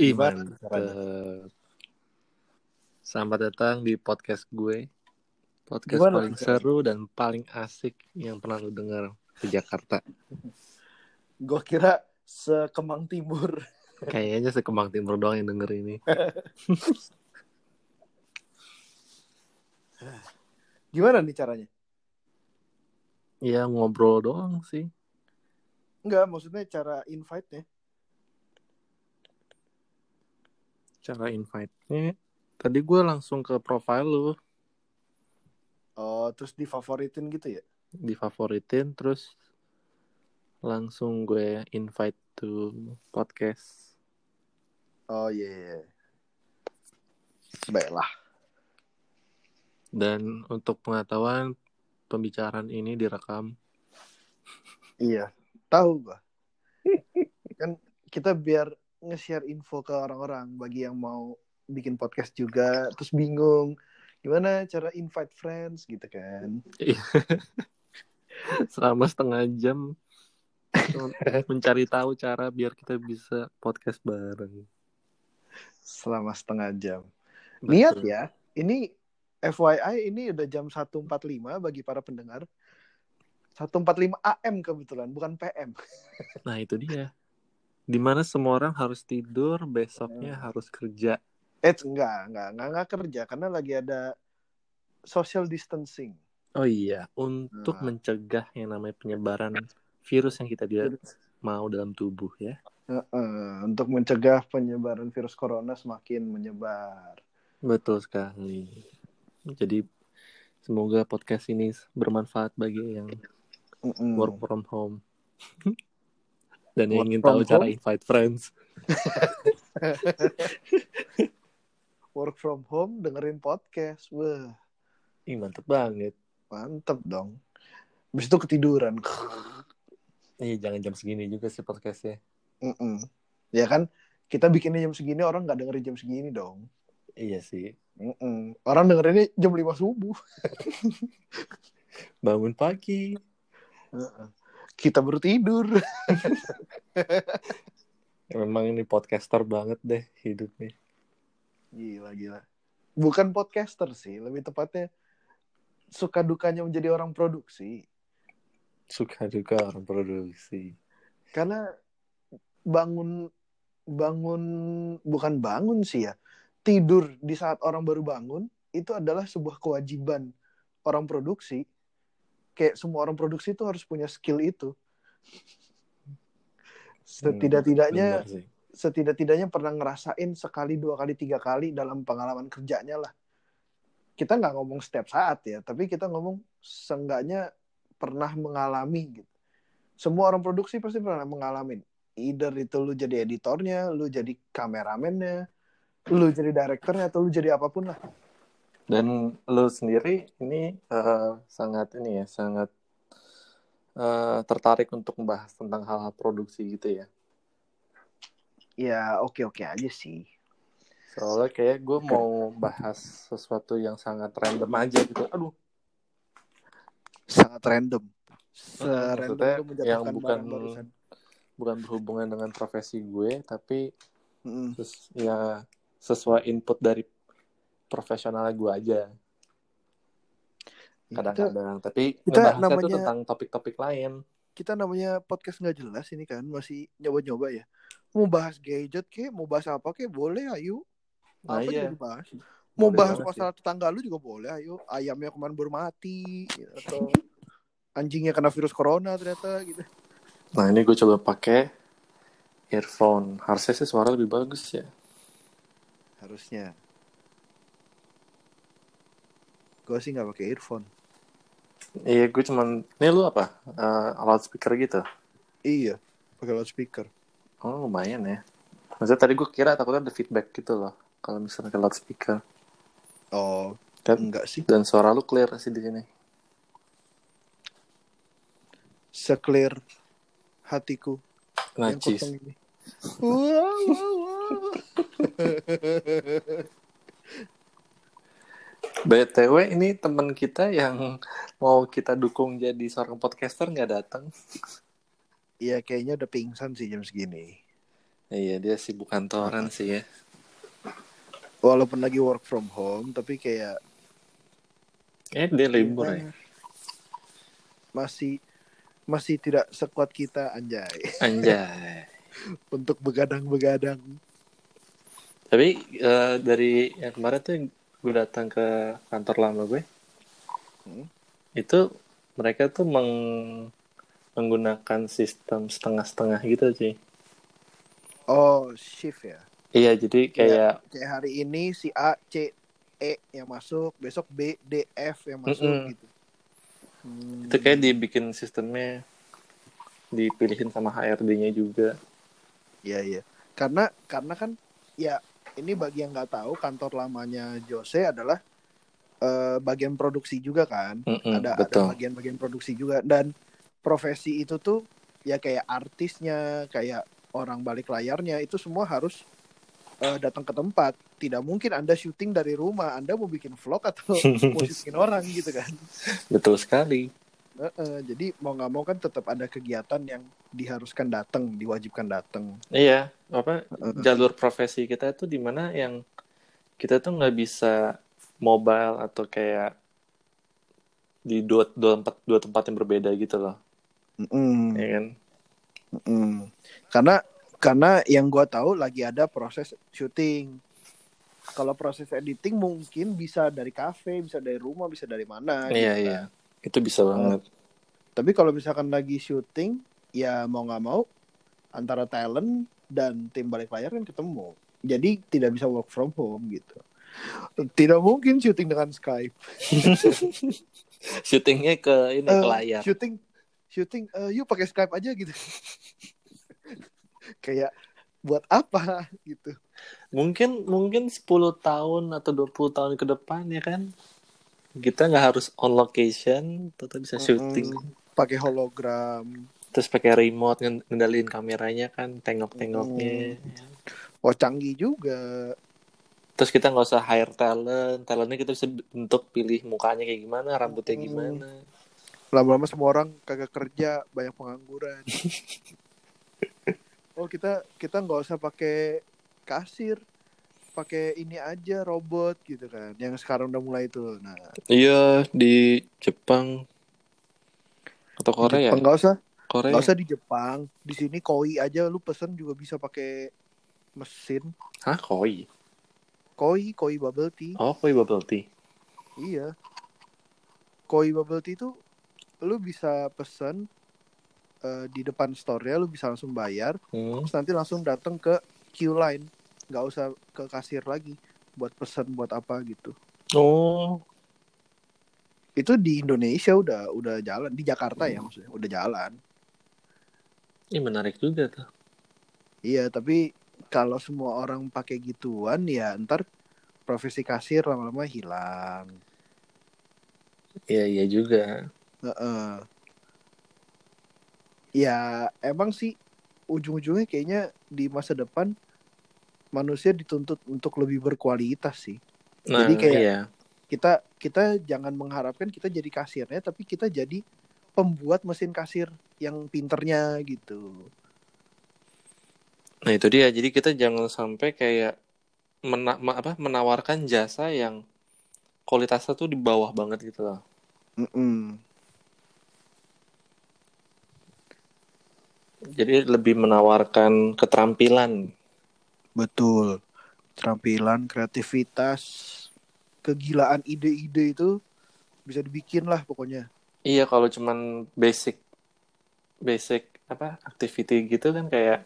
Mantep. Selamat datang di podcast gue. Podcast Gimana paling seru dan paling asik yang pernah lu dengar di Jakarta. Gue kira sekemang timur. Kayaknya sekembang timur doang yang denger ini. Gimana nih caranya? Ya ngobrol doang sih. Enggak, maksudnya cara invite-nya. Cara invite-nya. Tadi gue langsung ke profile lu. Oh, terus difavoritin gitu ya? Difavoritin. Terus langsung gue invite to podcast. Oh iya. iya. Baiklah. Dan untuk pengetahuan, pembicaraan ini direkam. Iya. Tahu gua. kan kita biar nge-share info ke orang-orang bagi yang mau bikin podcast juga terus bingung gimana cara invite friends gitu kan. selama setengah jam mencari tahu cara biar kita bisa podcast bareng. Selama setengah jam. Betul. Niat ya. Ini FYI ini udah jam 1.45 bagi para pendengar. 1.45 AM kebetulan, bukan PM. Nah itu dia. Di mana semua orang harus tidur, besoknya Hmm. harus kerja. Eh enggak, enggak, enggak, enggak kerja karena lagi ada social distancing. Oh iya, untuk Nah. mencegah yang namanya penyebaran virus yang kita tidak mau dalam tubuh ya. Untuk mencegah penyebaran virus corona semakin menyebar. Betul sekali. Jadi semoga podcast ini bermanfaat bagi yang Mm-mm. work from home. Dan yang ingin tahu cara home? invite friends. Work from home dengerin podcast. Wah, Ih mantep banget. mantep dong. Habis itu ketiduran. Ih jangan jam segini juga sih podcastnya. Mm-mm. Ya kan, kita bikinnya jam segini orang nggak dengerin jam segini dong. Iya sih. Mm-mm. Orang dengerinnya jam 5 subuh. Bangun pagi. Kita baru tidur. Ya, memang ini podcaster banget deh hidup nih. Gila, gila. Bukan podcaster sih, lebih tepatnya suka dukanya menjadi orang produksi. Suka juga orang produksi. Karena bangun bangun bukan bangun sih ya. Tidur di saat orang baru bangun itu adalah sebuah kewajiban orang produksi. Kayak semua orang produksi itu harus punya skill itu. Setidak-tidaknya Benar sih. setidak-tidaknya pernah ngerasain sekali, dua kali, tiga kali dalam pengalaman kerjanya lah. Kita nggak ngomong setiap saat ya, tapi kita ngomong seenggaknya pernah mengalami gitu. Semua orang produksi pasti pernah mengalami. Either itu lu jadi editornya, lu jadi kameramennya, lu jadi direkturnya, atau lu jadi apa pun lah. Dan lu sendiri ini eh, sangat ini ya, sangat eh, tertarik untuk membahas tentang hal-hal produksi gitu ya. Ya oke-oke aja sih. Soalnya kayak gue mau bahas sesuatu yang sangat random aja gitu. Aduh, Sangat random. Serandom yang bukan barusan. bukan berhubungan dengan profesi gue, tapi Mm-mm. ses- ya sesuai input dari profesional gue aja Kita, kadang-kadang. Tapi kita namanya- tentang topik-topik lain. kita namanya podcast nggak jelas ini kan masih nyoba-nyoba ya mau bahas gadget ke mau bahas apa ke boleh ayo Nah apa iya, juga dibahas mau Boleh bahas masalah tetangga lu juga boleh ayo ayamnya kemarin baru mati gitu. atau anjingnya kena virus corona ternyata gitu Nah ini gue coba pakai earphone. Harusnya sih suara lebih bagus ya. harusnya gue sih nggak pakai earphone Iya gue cuman, ini lu apa? Eh, loudspeaker gitu? iya pakai loudspeaker Oh lumayan ya. Maksudnya tadi gue kira takutnya ada feedback gitu loh. Kalau misalnya ke loudspeaker. oh Kan? enggak sih Dan suara lu clear sih di sini. seclear hatiku yang Najis. wow, wow, wow. BTW ini teman kita yang mau kita dukung jadi seorang podcaster nggak datang. Iya kayaknya udah pingsan sih jam segini. Iya dia sibuk kantoran sih ya. Walaupun lagi work from home, tapi kayak Eh dia libur ya. masih masih tidak sekuat kita anjay Anjay. untuk begadang-begadang. Tapi eh, dari yang kemarin tuh gue datang ke kantor lama gue, Hmm. itu mereka tuh meng- menggunakan sistem setengah-setengah gitu sih. Oh, shift ya. Iya, jadi kayak Kayak hari ini si A, C, E yang masuk, besok B, D, F yang masuk Mm-mm. gitu. Hmm. itu kayak dibikin sistemnya dipilihin sama HRD-nya juga. Iya iya. Karena karena kan ya ini bagi yang nggak tahu kantor lamanya Jose adalah eh, bagian produksi juga kan. Mm-mm, ada ada betul. bagian-bagian produksi juga dan profesi itu tuh ya kayak artisnya, kayak orang balik layarnya itu semua harus eh, datang ke tempat. Tidak mungkin Anda syuting dari rumah, Anda mau bikin vlog atau mau syutingin orang gitu kan. Betul sekali. Heeh, jadi mau nggak mau kan tetap ada kegiatan yang diharuskan datang, diwajibkan datang. Iya, apa Heeh. jalur profesi kita itu di mana yang kita tuh nggak bisa mobile atau kayak di dua dua tempat dua tempat yang berbeda gitu loh, Mm-mm. ya kan? Mm. Karena karena yang gua tahu lagi ada proses syuting. Kalau proses editing mungkin bisa dari kafe, bisa dari rumah, bisa dari mana. Iya gitu iya, kan. Itu bisa banget. Tapi kalau misalkan lagi syuting, ya mau nggak mau antara talent dan tim balik layar kan ketemu. Jadi tidak bisa work from home gitu. Tidak mungkin syuting dengan Skype. Syutingnya ke ini ke Eh, layar. Syuting, syuting, eh, yuk pakai Skype aja gitu. Kayak buat apa gitu. Mungkin mungkin 10 tahun atau 20 tahun ke depan ya kan, kita nggak harus on location, tetap bisa syuting. Pakai hologram. Terus pakai remote ngend- ngendaliin kameranya kan, tengok-tengoknya. Oh canggih juga. Terus kita nggak usah hire talent, talentnya kita bisa bentuk pilih mukanya kayak gimana, rambutnya Hmm. gimana. Lama-lama semua orang kagak kerja, banyak pengangguran. oh kita kita nggak usah pakai kasir, pakai ini aja robot gitu kan. Yang sekarang udah mulai itu. Nah, Iya di Jepang atau Korea. Jepang nggak usah, Korea. nggak usah di Jepang. Di sini koi aja lu pesen juga bisa pakai mesin. Hah koi? Koi, koi bubble tea. Oh koi bubble tea. Iya. Koi bubble tea itu lu bisa pesen eh, di depan store-nya lu bisa langsung bayar, Hmm. terus nanti langsung datang ke queue line. Nggak usah ke kasir lagi buat pesen buat apa gitu. Oh Itu di Indonesia udah udah jalan, di Jakarta ya maksudnya, udah jalan. ini menarik juga tuh. Iya, tapi kalau semua orang pakai gituan ya ntar profesi kasir lama-lama hilang. Iya iya juga. Heeh. Ya emang sih ujung-ujungnya kayaknya di masa depan manusia dituntut untuk lebih berkualitas sih. Nah Jadi kayak- iya. Kita kita jangan mengharapkan kita jadi kasirnya, tapi kita jadi pembuat mesin kasir yang pinternya gitu. Nah itu dia. Jadi kita jangan sampai kayak mena apa menawarkan jasa yang kualitasnya tuh di bawah banget gitu loh. Mm-mm. Jadi lebih menawarkan keterampilan. Betul. Keterampilan, kreativitas, kegilaan ide-ide itu bisa dibikin lah pokoknya. Iya kalau cuman basic basic apa activity gitu kan kayak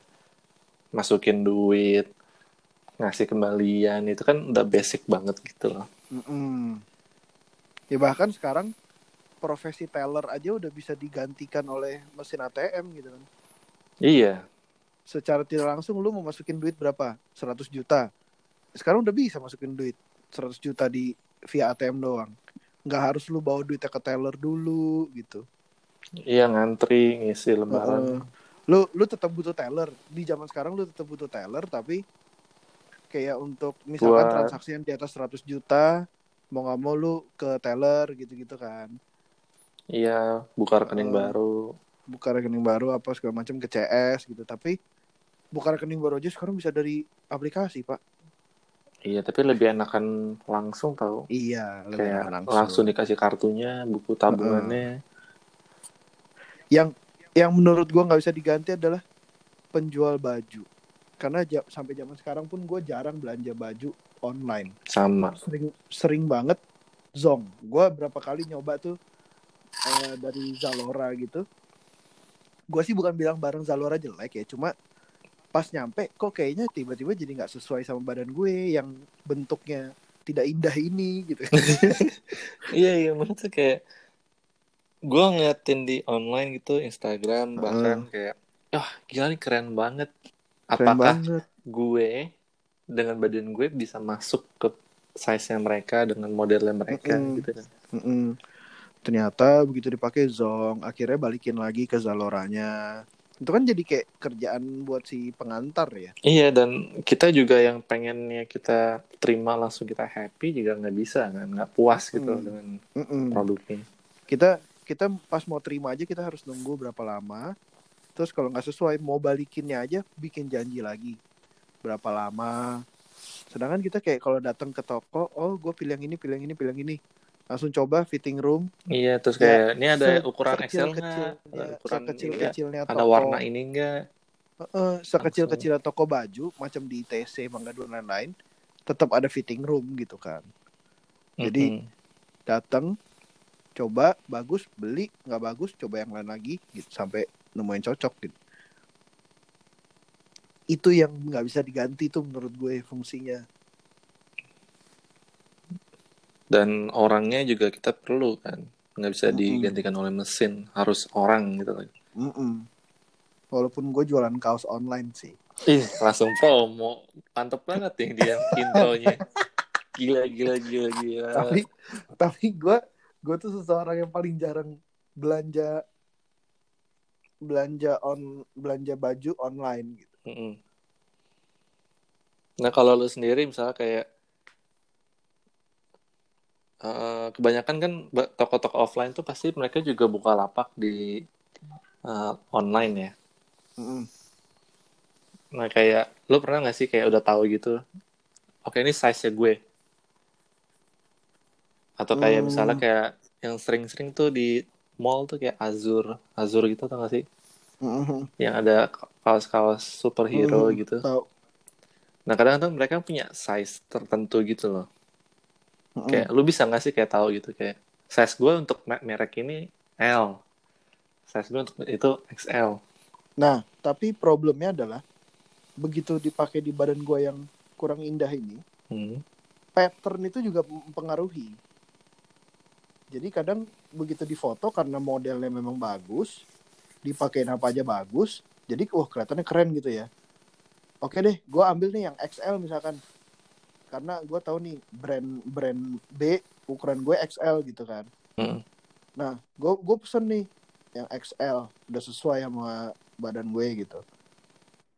masukin duit, ngasih kembalian itu kan udah basic banget gitu loh. Mm-mm. Ya bahkan sekarang profesi teller aja udah bisa digantikan oleh mesin ATM gitu kan. Iya, Secara tidak langsung lu mau masukin duit berapa? 100 juta. Sekarang udah bisa masukin duit 100 juta di via ATM doang. Nggak harus lu bawa duitnya ke teller dulu gitu. iya ngantri ngisi lembaran. lu lu tetap butuh teller di zaman sekarang lu tetap butuh teller tapi kayak untuk misalkan Buat- transaksi yang di atas 100 juta mau nggak mau lu ke teller gitu-gitu kan Iya, buka rekening Eh, baru. buka rekening baru apa segala macam ke CS gitu tapi buka rekening baru aja sekarang bisa dari aplikasi pak Iya, tapi lebih enakan langsung tau. iya lebih Kayak enak langsung. dikasih kartunya, buku tabungannya. yang yang menurut gua nggak bisa diganti adalah penjual baju karena ja- sampai zaman sekarang pun gue jarang belanja baju online Sama. sering sering banget zong gue berapa kali nyoba tuh eh, dari Zalora gitu gue sih bukan bilang barang Zalora jelek ya cuma pas nyampe kok kayaknya tiba-tiba jadi nggak sesuai sama badan gue yang bentuknya tidak indah ini gitu Iya, iya. Maksudnya kayak gue ngeliatin di online gitu, Instagram, bahkan kayak, ah gila nih keren banget. keren Apakah banget gue dengan badan gue bisa masuk ke size-nya mereka dengan modelnya mereka Mm-mm. gitu kan. Mm-mm. ternyata begitu dipakai zong akhirnya balikin lagi ke Zaloranya itu kan jadi kayak kerjaan buat si pengantar ya Iya dan kita juga yang pengennya kita terima langsung kita happy juga nggak bisa kan nggak puas gitu Mm. dengan Mm-mm. produknya. kita kita pas mau terima aja kita harus nunggu berapa lama terus kalau nggak sesuai mau balikinnya aja bikin janji lagi berapa lama sedangkan kita kayak kalau datang ke toko oh gue pilih yang ini pilih yang ini pilih yang ini langsung coba fitting room. Iya terus Ya, kayak ini ada ukuran sekecil- nggak? kecil- Ada ya, ukuran sekecil ini nggak? kecilnya Ada toko. warna ini enggak? Heeh, sekecil kecilnya toko baju macam di TC Mangga Dua dan lain-lain tetap ada fitting room gitu kan. Jadi, datang coba bagus beli nggak bagus coba yang lain lagi gitu sampai nemuin cocok gitu. Itu yang nggak bisa diganti tuh menurut gue fungsinya dan orangnya juga kita perlu kan nggak bisa Mm-mm. digantikan oleh mesin harus orang gitu kan. Walaupun gue jualan kaos online sih Ih langsung promo mantep banget nih dia intronya. Gila gila gila gila. tapi tapi gue gue tuh seseorang yang paling jarang belanja belanja on belanja baju online gitu Mm-mm. Nah kalau lu sendiri misalnya kayak kebanyakan kan toko-toko offline tuh pasti mereka juga buka lapak di eh, online ya. Mm-mm. Nah kayak lu pernah nggak sih kayak udah tahu gitu? Oke ini size-nya gue. Atau kayak Hmm. misalnya kayak yang sering-sering tuh di mall tuh kayak Azur, Azur gitu tau gak sih? Mm-mm. Yang ada kaos-kaos superhero Hmm, gitu. tahu Nah kadang-kadang mereka punya size tertentu gitu loh. Kayak lu bisa nggak sih kayak tahu gitu kayak size gue untuk me- merek ini L, size gue untuk itu XL. Nah, tapi problemnya adalah begitu dipakai di badan gue yang kurang indah ini, Hmm. pattern itu juga mempengaruhi. Jadi kadang begitu difoto karena modelnya memang bagus, dipakein apa aja bagus, jadi wah kelihatannya keren gitu ya. Oke deh, gue ambil nih yang XL misalkan, karena gue tahu nih brand brand B ukuran gue XL gitu kan. Hmm. Nah, gue gue pesen nih yang XL udah sesuai sama badan gue gitu.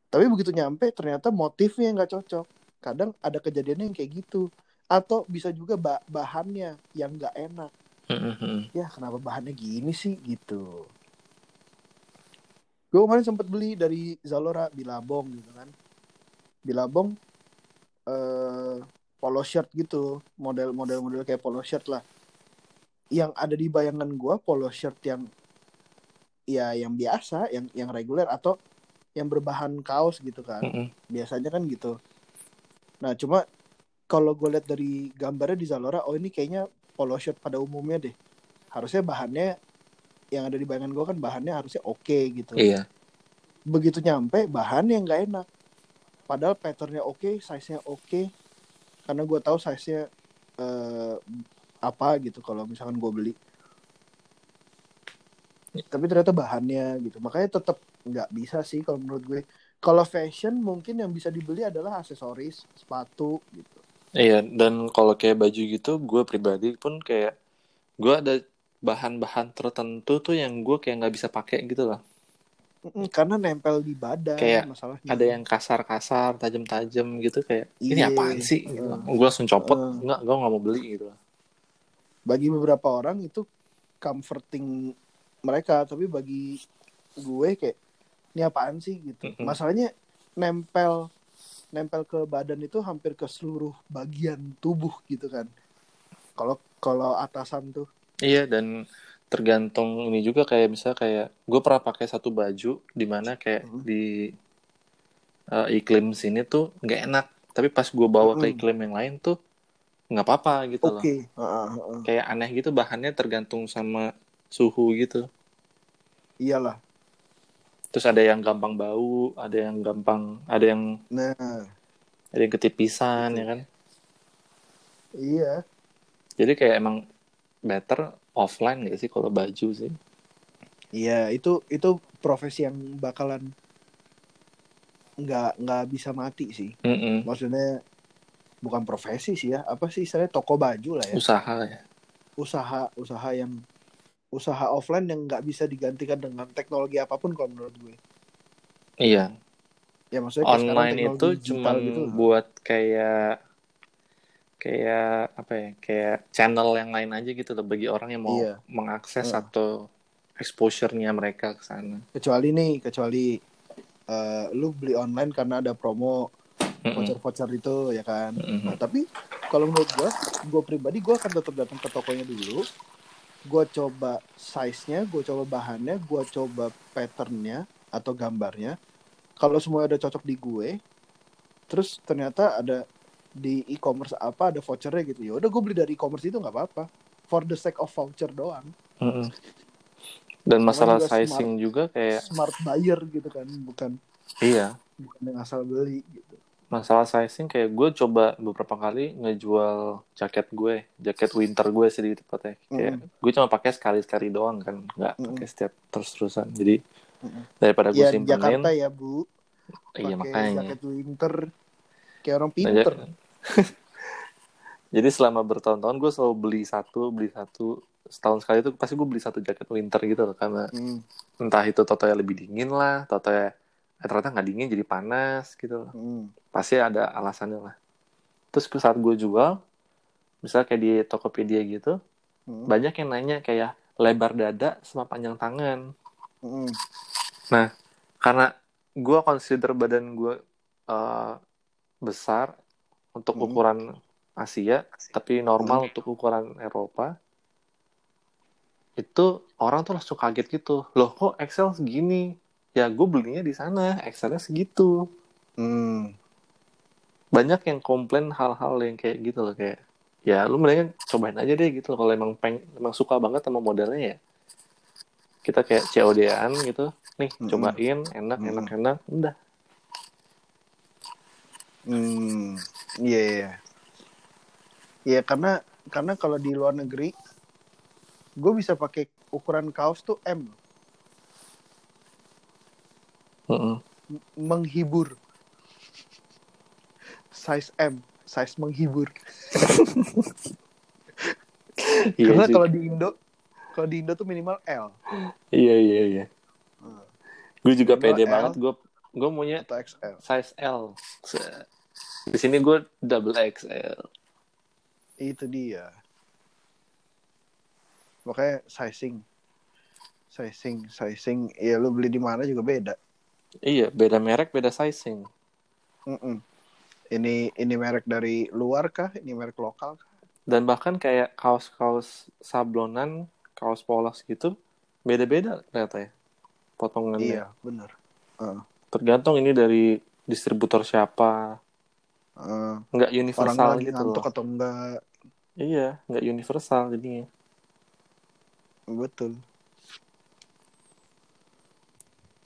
Tapi begitu nyampe ternyata motifnya nggak cocok. Kadang ada kejadiannya yang kayak gitu. Atau bisa juga ba- bahannya yang nggak enak. Hmm, Ya kenapa bahannya gini sih gitu. Gue kemarin sempat beli dari Zalora Bilabong gitu kan. Bilabong eh polo shirt gitu, model-model model kayak polo shirt lah. Yang ada di bayangan gue polo shirt yang ya yang biasa, yang yang reguler atau yang berbahan kaos gitu kan. hmm, hmm. Biasanya kan gitu. Nah, cuma kalau gue lihat dari gambarnya di Zalora, oh ini kayaknya polo shirt pada umumnya deh. Harusnya bahannya yang ada di bayangan gue kan bahannya harusnya oke gitu. Iya. Begitu nyampe bahannya nggak enak. Padahal patternnya oke, size-nya oke. Karena gue tahu size-nya eh, apa gitu kalau misalkan gue beli. Tapi ternyata bahannya gitu. Makanya tetap nggak bisa sih kalau menurut gue. Kalau fashion mungkin yang bisa dibeli adalah aksesoris, sepatu gitu. Iya, dan kalau kayak baju gitu, gue pribadi pun kayak gue ada bahan-bahan tertentu tuh yang gue kayak nggak bisa pakai gitu loh. Mm, Karena nempel di badan Kayak masalahnya. Ada yang kasar-kasar, tajam-tajam gitu kayak ini Iya. apaan sih? Gitu. Uh. Gue langsung copot, Uh. nggak, gue nggak mau beli gitu. Bagi beberapa orang itu comforting mereka, tapi bagi gue kayak ini apaan sih gitu. Mm-mm. Masalahnya nempel nempel ke badan itu hampir ke seluruh bagian tubuh gitu kan kalau kalau atasan tuh Iya dan tergantung ini juga kayak misalnya kayak gue pernah pakai satu baju di mana kayak Hmm. di uh, iklim sini tuh nggak enak. Tapi pas gue bawa ke Mm-mm. iklim yang lain tuh nggak apa-apa gitu oke. Loh Heeh, heeh. kayak aneh gitu bahannya tergantung sama suhu gitu. Iyalah. Terus ada yang gampang bau ada yang gampang ada yang nah. ada yang ketipisan ya kan? Iya. Jadi kayak emang better offline gak sih kalau baju sih? Iya itu itu profesi yang bakalan nggak nggak bisa mati sih. Mm-mm. maksudnya bukan profesi sih ya apa sih saya toko baju lah ya. Usaha ya. Usaha usaha yang usaha offline yang nggak bisa digantikan dengan teknologi apa pun kalau menurut gue. Iya. Ya maksudnya online itu cuman gitu buat kayak kayak apa ya kayak channel yang lain aja gitu loh bagi orang yang mau Iya. mengakses Heeh. atau exposure-nya mereka ke sana. kecuali nih kecuali eh, lu beli online karena ada promo voucher-voucher itu ya kan Mm-mm. Nah, tapi kalau menurut gue, gue pribadi gue akan tetap datang ke tokonya dulu. Gue coba size-nya, gue coba bahannya, gue coba pattern-nya atau gambarnya. Kalau semua udah cocok di gue, terus ternyata ada di e-commerce apa ada vouchernya gitu. Ya udah gue beli dari e-commerce itu nggak apa-apa. For the sake of voucher doang. Mm-mm. Dan masalah juga sizing juga kayak Smart buyer gitu kan, bukan iya, bukan yang asal beli gitu. masalah sizing kayak gue coba beberapa kali ngejual jaket gue, jaket winter gue sih di tempatnya. Kayak gue cuma pakai sekali-sekali doang kan, nggak Mm-mm. pakai setiap terus-terusan. Jadi Mm-mm. daripada gue Ya simpenin, Jakarta ya bu, iya makanya. jaket winter kayak orang Nah, pinter. Jadi selama bertahun-tahun gue selalu beli satu, beli satu. Setahun sekali tuh pasti gue beli satu jaket winter gitu loh. Karena Hmm. entah itu totonya lebih dingin lah, totonya eh, ternyata nggak dingin jadi panas gitu loh. Hmm. Pasti ada alasannya lah. Terus ke saat gue jual, misalnya kayak di Tokopedia gitu, Hmm. banyak yang nanya kayak lebar dada sama panjang tangan. Hmm. Karena gue consider badan gue eh, besar untuk Hmm. ukuran Asia, tapi normal untuk ukuran Eropa. Itu orang tuh langsung kaget gitu. Loh kok XL segini? Ya gue belinya di sana, XL-nya segitu. Hmm. Banyak yang komplain hal-hal yang kayak gitu loh kayak ya lu mendingan cobain aja deh gitu loh kalau emang peng emang suka banget sama modelnya ya kita kayak COD-an gitu nih Mm-mm. cobain enak Mm-mm. enak enak udah Hmm. Iya, iya. Iya, karena karena kalau di luar negeri gue bisa pakai ukuran kaos tuh M, Mm-mm. M- menghibur. Size M, size menghibur. Iya karena kalau di Indo, kalau di Indo tuh minimal L iya iya iya Hmm. gue juga Minimal pede L. banget gue gue maunya size L di sini gue double XL Itu dia. Makanya sizing, sizing, sizing. Ya lu beli di mana juga beda. iya beda merek beda sizing Mm-mm. Ini ini merek dari luar kah? Ini merek lokal kah? dan bahkan kayak kaos-kaos sablonan kaos polos gitu beda-beda ternyata ya potongannya Iya, benar. Heeh. tergantung ini dari distributor siapa Heeh. nggak orang universal lagi gitu ngantuk loh atau enggak? iya nggak universal jadinya Betul.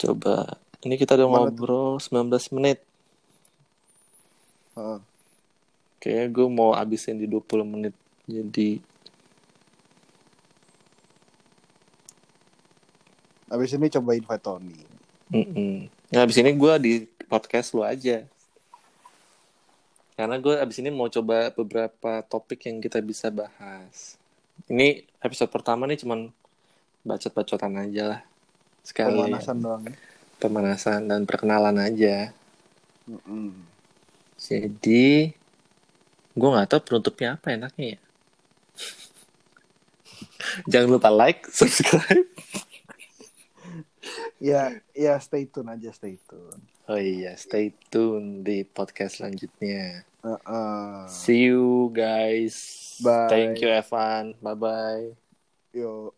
coba ini kita udah Mana tuh? ngobrol 19 menit Heeh. kayaknya gue mau abisin di 20 menit jadi Habis ini coba invite Tony. mm Nah, abis ini gue di podcast lu aja. Karena gue abis ini mau coba beberapa topik yang kita bisa bahas. Ini episode pertama nih cuman bacot-bacotan aja lah. Sekali Pemanasan doang. pemanasan dan perkenalan aja. Mm-mm. Jadi, gue nggak tahu penutupnya apa enaknya ya. Jangan lupa like, subscribe. ya ya stay tune aja stay tune Oh iya, stay tune di podcast selanjutnya. Uh-uh. See you guys. Bye. Thank you Evan. Bye bye. yo